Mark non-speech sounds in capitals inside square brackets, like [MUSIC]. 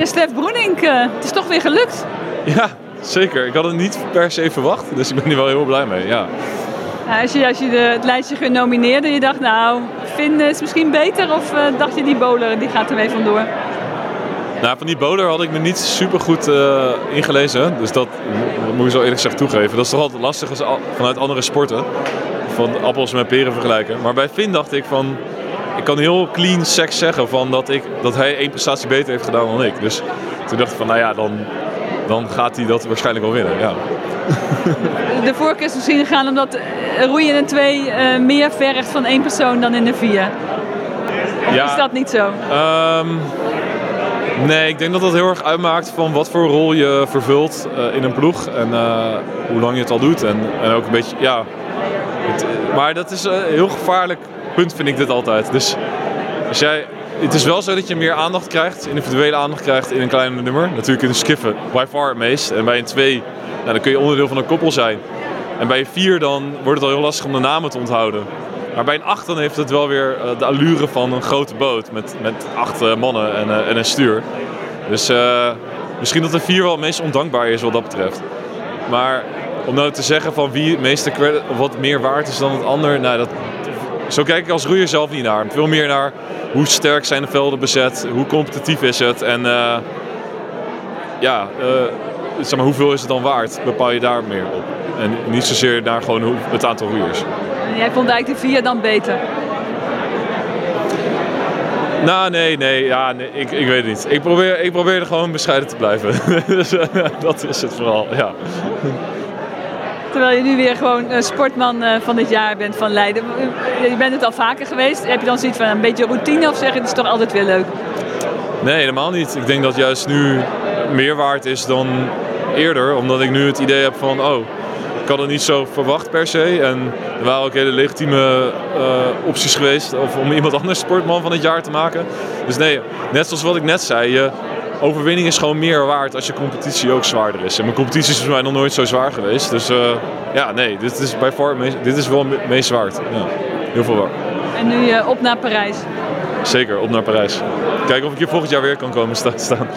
Ja, Stef Broenink, eh, het is toch weer gelukt. Ja, zeker. Ik had het niet per se verwacht, dus ik ben hier wel heel blij mee. Ja. Als je, als je de, het lijstje genomineerd en je dacht, nou, Finn is misschien beter of eh, dacht je die bowler die gaat er mee vandoor? Nou, van die bowler had ik me niet super goed eh, ingelezen. Dus dat, dat moet ik zo eerlijk gezegd toegeven. Dat is toch altijd lastig als, al- vanuit andere sporten. Van appels met peren vergelijken. Maar bij Finn dacht ik van... Ik kan heel clean seks zeggen van dat, ik, dat hij één prestatie beter heeft gedaan dan ik. Dus toen dacht ik van, nou ja, dan, dan gaat hij dat waarschijnlijk wel winnen. Ja. [LAUGHS] De voorkeur is misschien gegaan omdat eh, roeien in een twee eh, meer vergt van één persoon dan in de vier. Of Ja. is dat niet zo? Ehm, nee, ik denk dat dat heel erg uitmaakt van wat voor rol je vervult eh, in een ploeg. En hoe lang je het al doet. En, en ook een beetje, ja. Het, maar dat is heel gevaarlijk vind ik dit altijd. Dus als jij, het is wel zo dat je meer aandacht krijgt, individuele aandacht krijgt in een kleiner nummer. Natuurlijk in een skiffen, by far het meest. En bij een twee, nou, dan kun je onderdeel van een koppel zijn. En bij een vier dan wordt het al heel lastig om de namen te onthouden. Maar bij een 8 dan heeft het wel weer eh, de allure van een grote boot met, met acht eh, mannen en, eh, en een stuur. Dus misschien dat de 4 wel het meest ondankbaar is wat dat betreft. Maar om nou te zeggen van wie het meeste credit of wat meer waard is dan het ander, nou dat, zo kijk ik als roeier zelf niet naar. Veel meer naar hoe sterk zijn de velden bezet, hoe competitief is het en eh, ja, eh, zeg maar, hoeveel is het dan waard, bepaal je daar meer op. En niet zozeer naar gewoon het aantal roeiers. En jij vond eigenlijk de vier dan beter. Nou, nee, nee, ja, nee ik, ik weet het niet. Ik probeer, ik probeer er gewoon bescheiden te blijven. [LAUGHS] dus eh, dat is het vooral, ja. Terwijl je nu weer gewoon eh, sportman eh, van dit jaar bent van Leiden. Eh, Je bent het al vaker geweest. Heb je dan zoiets van een beetje routine of zeg het is toch altijd weer leuk? Nee, helemaal niet. Ik denk dat juist nu meer waard is dan eerder. Omdat ik nu het idee heb van, oh, ik had het niet zo verwacht per se. En er waren ook hele legitieme opties geweest of om iemand [LAUGHS] anders sportman van het jaar te maken. Dus nee, net zoals wat ik net zei, je overwinning is gewoon meer waard als je competitie ook zwaarder is. En mijn competitie is voor mij nog nooit zo zwaar geweest. Dus eh, ja, nee, dit is bij far meest- dit is wel het meest waard. Ja, heel veel waard. En nu eh, op naar Parijs. Zeker, op naar Parijs. Kijken of ik hier volgend jaar weer kan komen sta- staan.